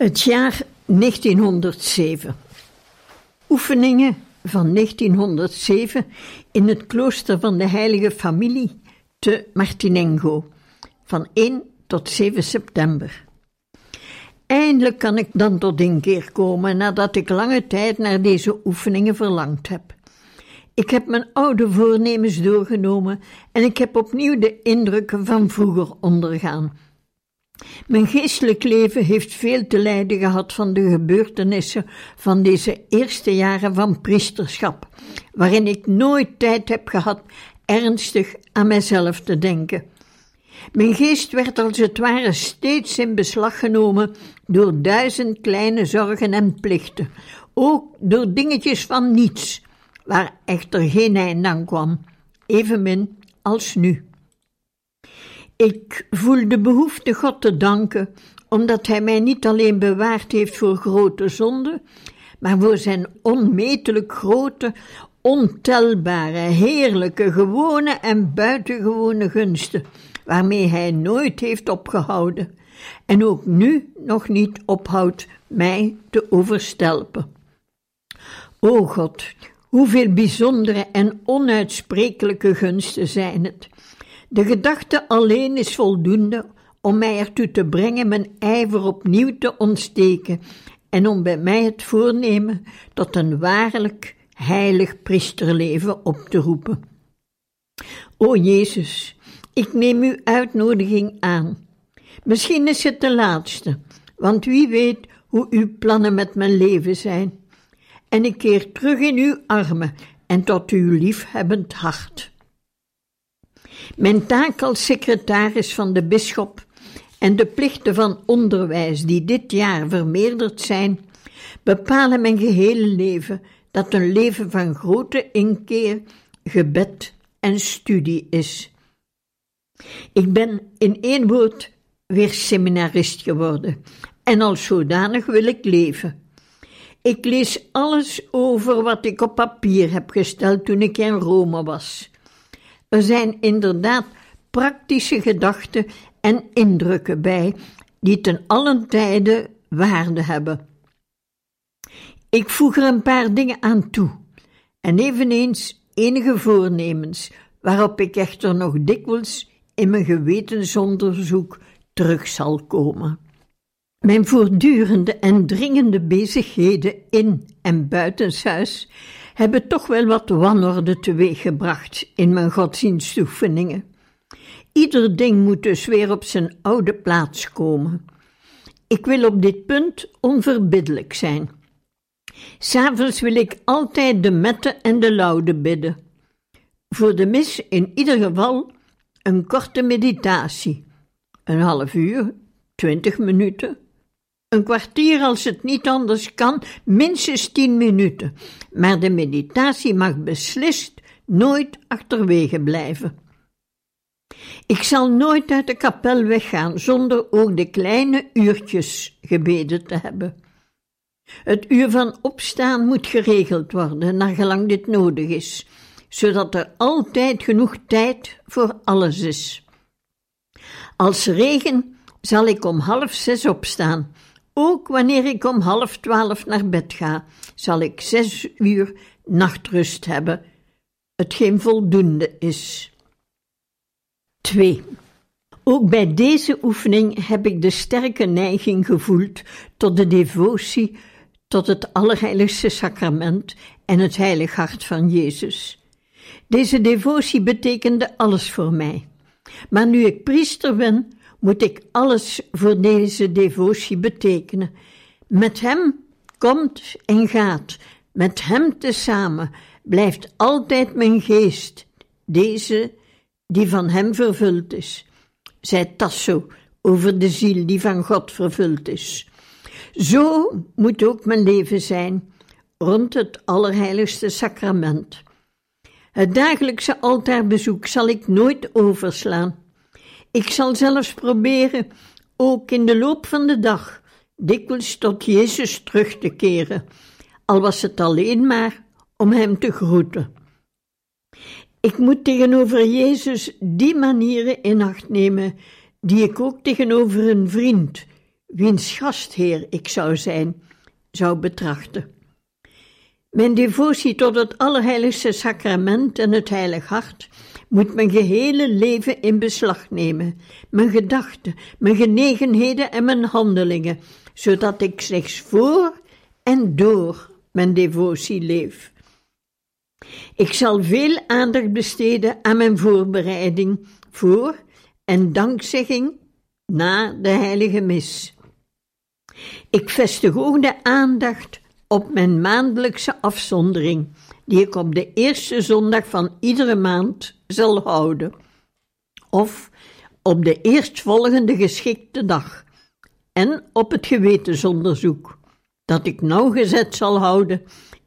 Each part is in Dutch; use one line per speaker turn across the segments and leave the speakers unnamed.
Het jaar 1907. Oefeningen van 1907 in het klooster van de Heilige Familie te Martinengo van 1 tot 7 september. Eindelijk kan ik dan tot inkeer komen nadat ik lange tijd naar deze oefeningen verlangd heb. Ik heb mijn oude voornemens doorgenomen en ik heb opnieuw de indrukken van vroeger ondergaan. Mijn geestelijk leven heeft veel te lijden gehad van de gebeurtenissen van deze eerste jaren van priesterschap, waarin ik nooit tijd heb gehad ernstig aan mijzelf te denken. Mijn geest werd als het ware steeds in beslag genomen door duizend kleine zorgen en plichten, ook door dingetjes van niets, waar echter geen eind aan kwam, evenmin als nu. Ik voel de behoefte God te danken, omdat Hij mij niet alleen bewaard heeft voor grote zonden, maar voor Zijn onmetelijk grote, ontelbare, heerlijke, gewone en buitengewone gunsten, waarmee Hij nooit heeft opgehouden en ook nu nog niet ophoudt mij te overstelpen. O God, hoeveel bijzondere en onuitsprekelijke gunsten zijn het! De gedachte alleen is voldoende om mij ertoe te brengen mijn ijver opnieuw te ontsteken en om bij mij het voornemen tot een waarlijk heilig priesterleven op te roepen. O Jezus, ik neem uw uitnodiging aan. Misschien is het de laatste, want wie weet hoe uw plannen met mijn leven zijn. En ik keer terug in uw armen en tot uw liefhebbend hart. Mijn taak als secretaris van de bisschop en de plichten van onderwijs die dit jaar vermeerderd zijn, bepalen mijn gehele leven dat een leven van grote inkeer, gebed en studie is. Ik ben in één woord weer seminarist geworden en als zodanig wil ik leven. Ik lees alles over wat ik op papier heb gesteld toen ik in Rome was. Er zijn inderdaad praktische gedachten en indrukken bij, die ten allen tijde waarde hebben. Ik voeg er een paar dingen aan toe, en eveneens enige voornemens, waarop ik echter nog dikwijls in mijn gewetensonderzoek terug zal komen. Mijn voortdurende en dringende bezigheden in en buitenshuis hebben toch wel wat wanorde teweeggebracht in mijn godsdienstoefeningen. Ieder ding moet dus weer op zijn oude plaats komen. Ik wil op dit punt onverbiddelijk zijn. S'avonds wil ik altijd de mette en de laude bidden. Voor de mis in ieder geval een korte meditatie. Een half uur, twintig minuten, een kwartier als het niet anders kan, minstens tien minuten. Maar de meditatie mag beslist nooit achterwege blijven. Ik zal nooit uit de kapel weggaan zonder ook de kleine uurtjes gebeden te hebben. Het uur van opstaan moet geregeld worden, naar gelang dit nodig is, zodat er altijd genoeg tijd voor alles is. Als regen zal ik om half zes opstaan ook wanneer ik om half twaalf naar bed ga, zal ik zes uur nachtrust hebben, hetgeen voldoende is. 2. Ook bij deze oefening heb ik de sterke neiging gevoeld tot de devotie tot het Allerheiligste Sacrament en het Heilig Hart van Jezus. Deze devotie betekende alles voor mij. Maar nu ik priester ben, moet ik alles voor deze devotie betekenen. Met hem komt en gaat, met hem tezamen blijft altijd mijn geest, deze die van hem vervuld is, zei Tasso over de ziel die van God vervuld is. Zo moet ook mijn leven zijn rond het Allerheiligste Sacrament. Het dagelijkse altaarbezoek zal ik nooit overslaan. Ik zal zelfs proberen, ook in de loop van de dag, dikwijls tot Jezus terug te keren, al was het alleen maar om Hem te groeten. Ik moet tegenover Jezus die manieren in acht nemen die ik ook tegenover een vriend, wiens gastheer ik zou zijn, zou betrachten. Mijn devotie tot het Allerheiligste Sacrament en het Heilig Hart moet mijn gehele leven in beslag nemen, mijn gedachten, mijn genegenheden en mijn handelingen, zodat ik slechts voor en door mijn devotie leef. Ik zal veel aandacht besteden aan mijn voorbereiding voor en dankzegging na de heilige mis. Ik vestig ook de aandacht op mijn maandelijkse afzondering, die ik op de eerste zondag van iedere maand zal houden, of op de eerstvolgende geschikte dag, en op het gewetensonderzoek, dat ik nauwgezet zal houden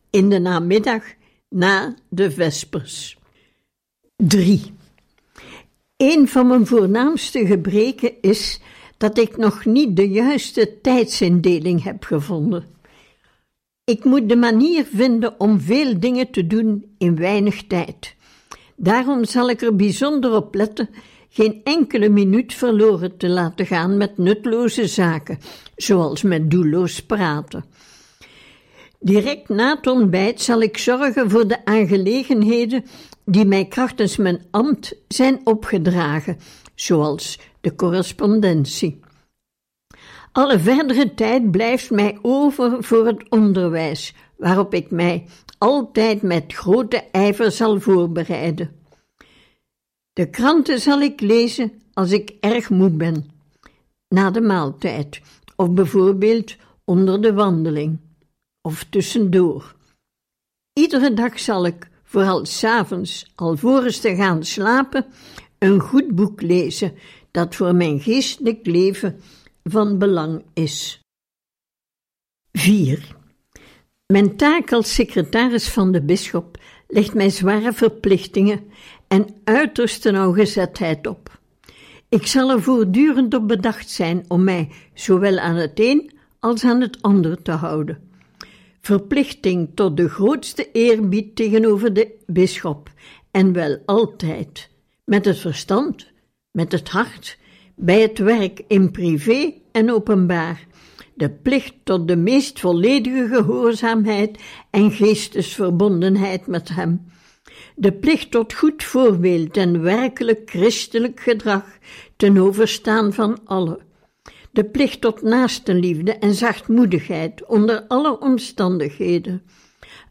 in de namiddag na de vespers. 3. Een van mijn voornaamste gebreken is dat ik nog niet de juiste tijdsindeling heb gevonden. Ik moet de manier vinden om veel dingen te doen in weinig tijd. Daarom zal ik er bijzonder op letten geen enkele minuut verloren te laten gaan met nutloze zaken, zoals met doelloos praten. Direct na het ontbijt zal ik zorgen voor de aangelegenheden die mij krachtens mijn ambt zijn opgedragen, zoals de correspondentie. Alle verdere tijd blijft mij over voor het onderwijs, waarop ik mij altijd met grote ijver zal voorbereiden. De kranten zal ik lezen als ik erg moe ben, na de maaltijd, of bijvoorbeeld onder de wandeling, of tussendoor. Iedere dag zal ik, vooral s'avonds, alvorens te gaan slapen, een goed boek lezen dat voor mijn geestelijk leven van belang is. 4. Mijn taak als secretaris van de bisschop legt mij zware verplichtingen en uiterste nauwgezetheid op. Ik zal er voortdurend op bedacht zijn om mij zowel aan het een als aan het ander te houden. Verplichting tot de grootste eerbied tegenover de bisschop, en wel altijd, met het verstand, met het hart, bij het werk in privé en openbaar, de plicht tot de meest volledige gehoorzaamheid en geestesverbondenheid met Hem, de plicht tot goed voorbeeld en werkelijk christelijk gedrag ten overstaan van allen, de plicht tot naastenliefde en zachtmoedigheid onder alle omstandigheden.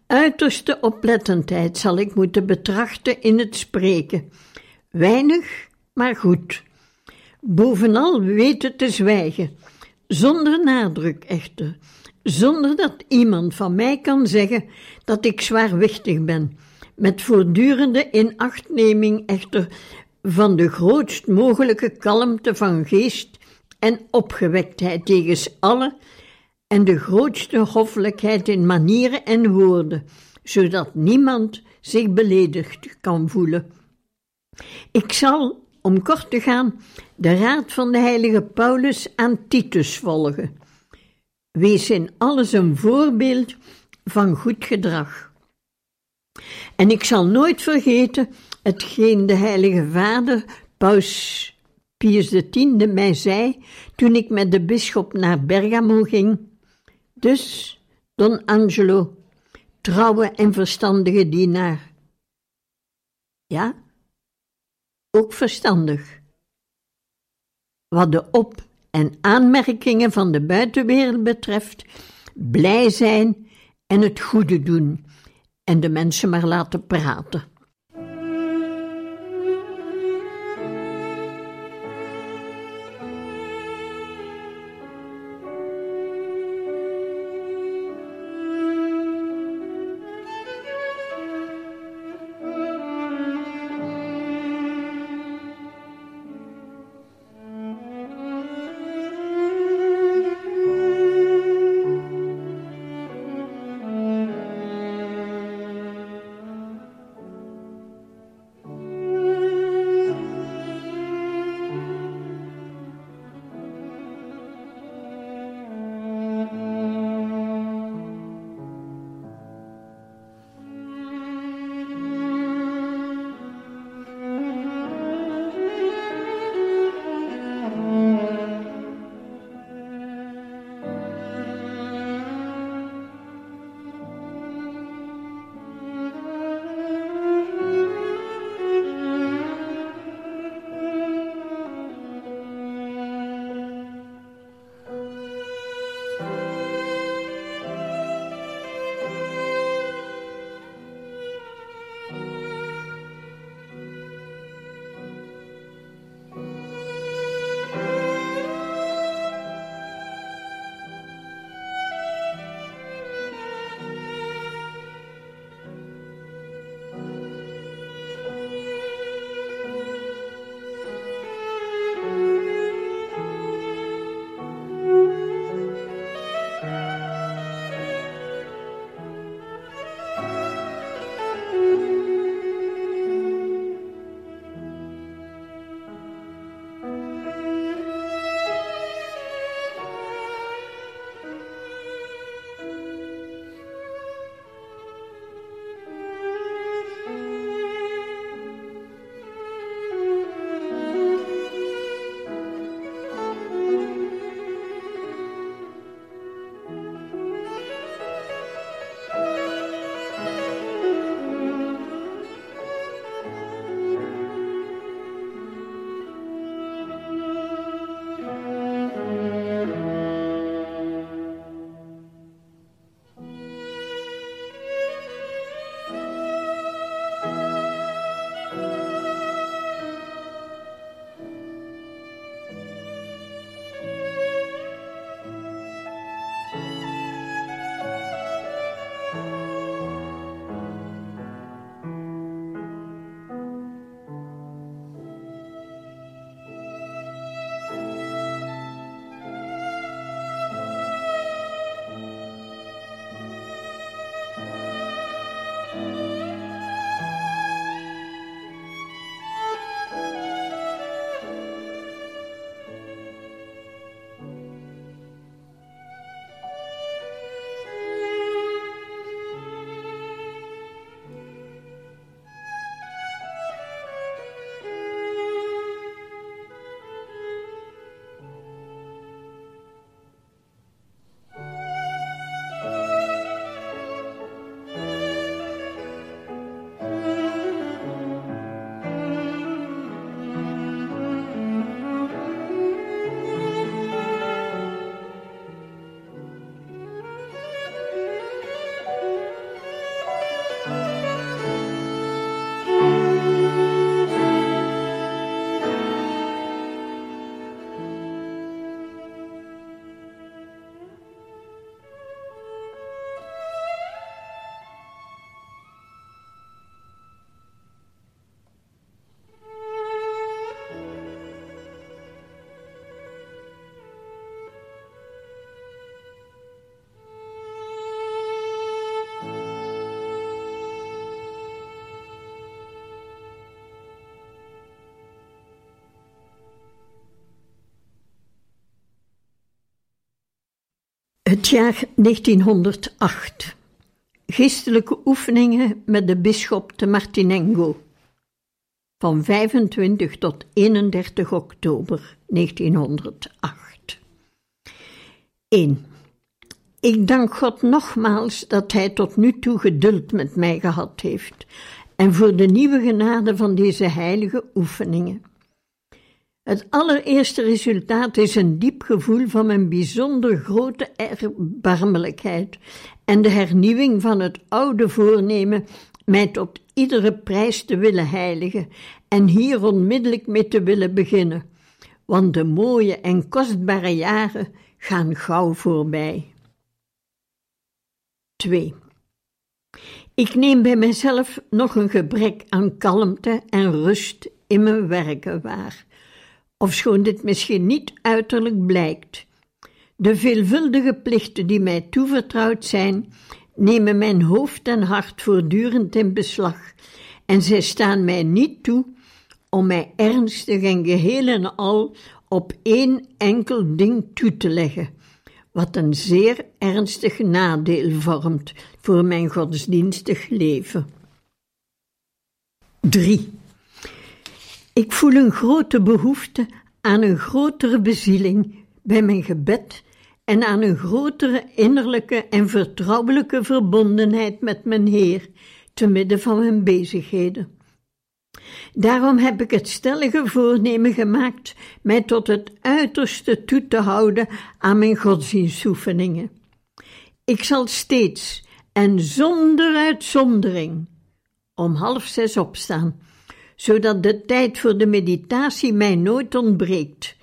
Uiterste oplettendheid zal ik moeten betrachten in het spreken, weinig, maar goed bovenal weten te zwijgen, zonder nadruk echter, zonder dat iemand van mij kan zeggen dat ik zwaarwichtig ben, met voortdurende inachtneming echter van de grootst mogelijke kalmte van geest en opgewektheid tegen alle en de grootste hoffelijkheid in manieren en woorden, zodat niemand zich beledigd kan voelen. Ik zal om kort te gaan, de raad van de heilige Paulus aan Titus volgen. Wees in alles een voorbeeld van goed gedrag. En ik zal nooit vergeten hetgeen de heilige vader, Paus Pius X, mij zei toen ik met de bisschop naar Bergamo ging. Dus, Don Angelo, trouwe en verstandige dienaar. Ja, ook verstandig. Wat de op- en aanmerkingen van de buitenwereld betreft, blij zijn en het goede doen en de mensen maar laten praten. Het jaar 1908. Geestelijke oefeningen met de bisschop te Martinengo. Van 25 tot 31 oktober 1908. 1. Ik dank God nogmaals dat Hij tot nu toe geduld met mij gehad heeft en voor de nieuwe genade van deze heilige oefeningen. Het allereerste resultaat is een diep gevoel van mijn bijzonder grote erbarmelijkheid en de hernieuwing van het oude voornemen mij tot iedere prijs te willen heiligen en hier onmiddellijk mee te willen beginnen, want de mooie en kostbare jaren gaan gauw voorbij. 2. Ik neem bij mezelf nog een gebrek aan kalmte en rust in mijn werken waar ofschoon dit misschien niet uiterlijk blijkt. De veelvuldige plichten die mij toevertrouwd zijn, nemen mijn hoofd en hart voortdurend in beslag, en zij staan mij niet toe om mij ernstig en geheel en al op één enkel ding toe te leggen, wat een zeer ernstig nadeel vormt voor mijn godsdienstig leven. 3. Ik voel een grote behoefte aan een grotere bezieling bij mijn gebed en aan een grotere innerlijke en vertrouwelijke verbondenheid met mijn Heer, te midden van mijn bezigheden. Daarom heb ik het stellige voornemen gemaakt mij tot het uiterste toe te houden aan mijn godsdienstoefeningen. Ik zal steeds en zonder uitzondering om half zes opstaan, zodat de tijd voor de meditatie mij nooit ontbreekt.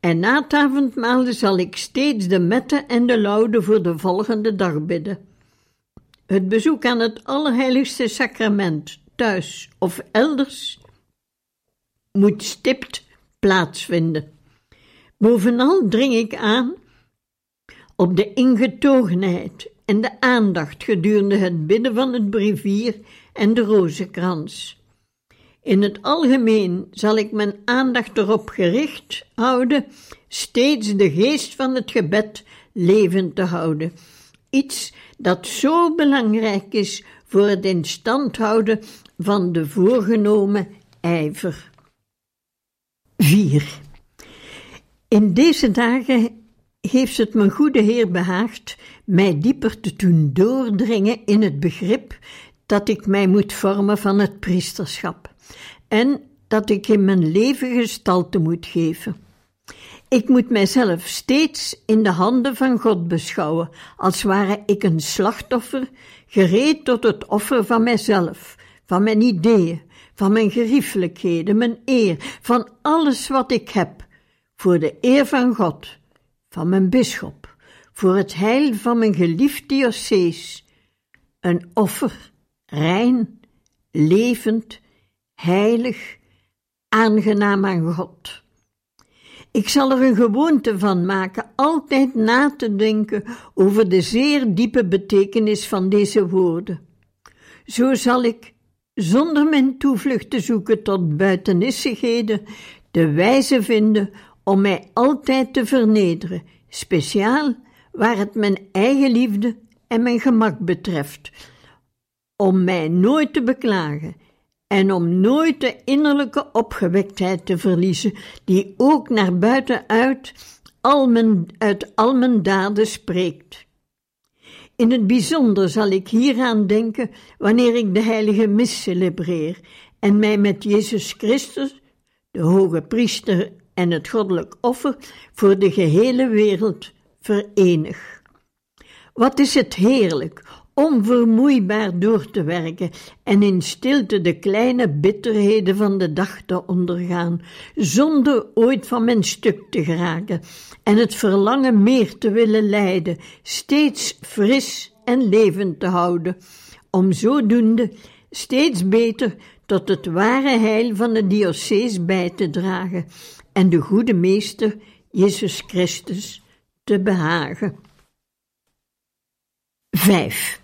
En na het avondmaal zal ik steeds de mette en de laude voor de volgende dag bidden. Het bezoek aan het Allerheiligste Sacrament, thuis of elders, moet stipt plaatsvinden. Bovenal dring ik aan op de ingetogenheid en de aandacht gedurende het bidden van het brevier en de rozenkrans. In het algemeen zal ik mijn aandacht erop gericht houden steeds de geest van het gebed levend te houden. Iets dat zo belangrijk is voor het in stand houden van de voorgenomen ijver. 4. In deze dagen heeft het mijn goede Heer behaagd mij dieper te doen doordringen in het begrip dat ik mij moet vormen van het priesterschap en dat ik in mijn leven gestalte moet geven. Ik moet mijzelf steeds in de handen van God beschouwen, als ware ik een slachtoffer, gereed tot het offer van mijzelf, van mijn ideeën, van mijn geriefelijkheden, mijn eer, van alles wat ik heb, voor de eer van God, van mijn bisschop, voor het heil van mijn geliefd diocees, een offer, rein, levend, heilig, aangenaam aan God. Ik zal er een gewoonte van maken altijd na te denken over de zeer diepe betekenis van deze woorden. Zo zal ik, zonder mijn toevlucht te zoeken tot buitenissigheden, de wijze vinden om mij altijd te vernederen, speciaal waar het mijn eigen liefde en mijn gemak betreft, om mij nooit te beklagen en om nooit de innerlijke opgewektheid te verliezen, die ook naar buiten uit, al mijn, uit daden spreekt. In het bijzonder zal ik hieraan denken wanneer ik de heilige mis celebreer en mij met Jezus Christus, de hoge priester en het goddelijk offer voor de gehele wereld verenig. Wat is het heerlijk onvermoeibaar door te werken en in stilte de kleine bitterheden van de dag te ondergaan, zonder ooit van mijn stuk te geraken en het verlangen meer te willen leiden, steeds fris en levend te houden, om zodoende steeds beter tot het ware heil van de diocees bij te dragen en de goede meester Jezus Christus te behagen. 5.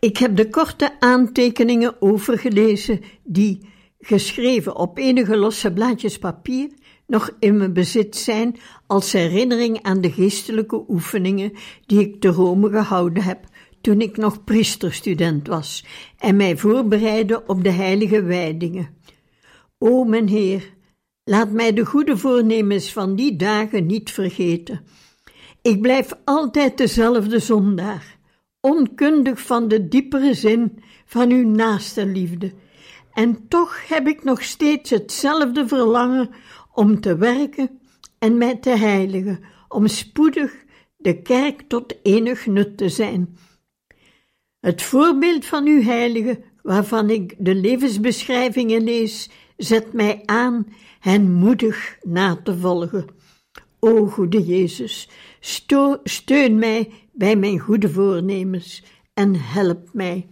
Ik heb de korte aantekeningen overgelezen die, geschreven op enige losse blaadjes papier, nog in mijn bezit zijn als herinnering aan de geestelijke oefeningen die ik te Rome gehouden heb toen ik nog priesterstudent was en mij voorbereidde op de heilige wijdingen. O mijn Heer, laat mij de goede voornemens van die dagen niet vergeten. Ik blijf altijd dezelfde zondaar onkundig van de diepere zin van uw naaste liefde. En toch heb ik nog steeds hetzelfde verlangen om te werken en mij te heiligen, om spoedig de kerk tot enig nut te zijn. Het voorbeeld van uw heilige, waarvan ik de levensbeschrijvingen lees, zet mij aan hen moedig na te volgen. O goede Jezus, steun mij bij mijn goede voornemens en help mij.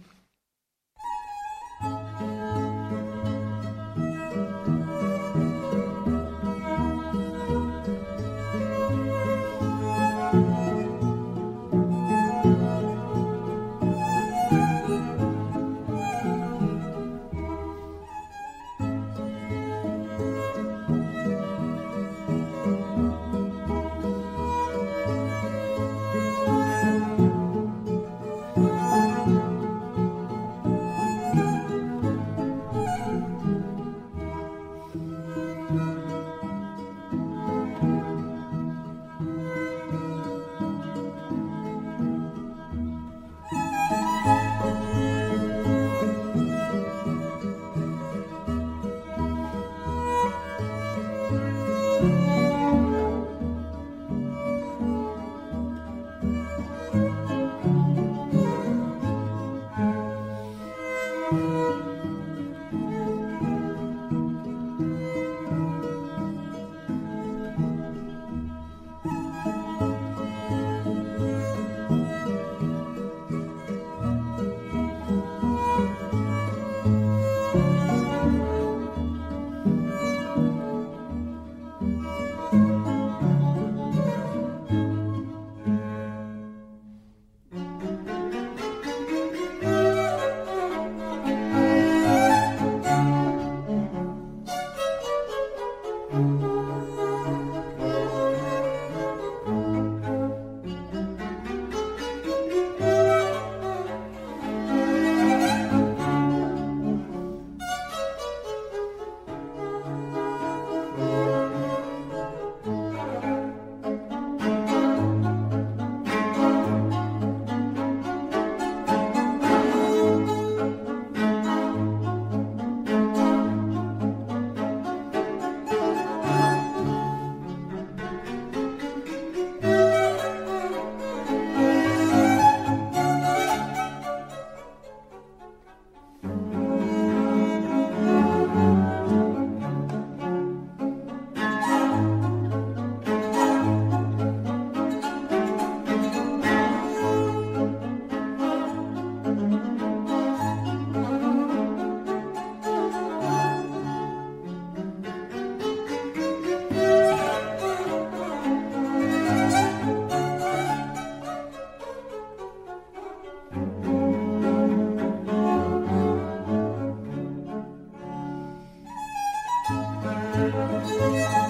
Música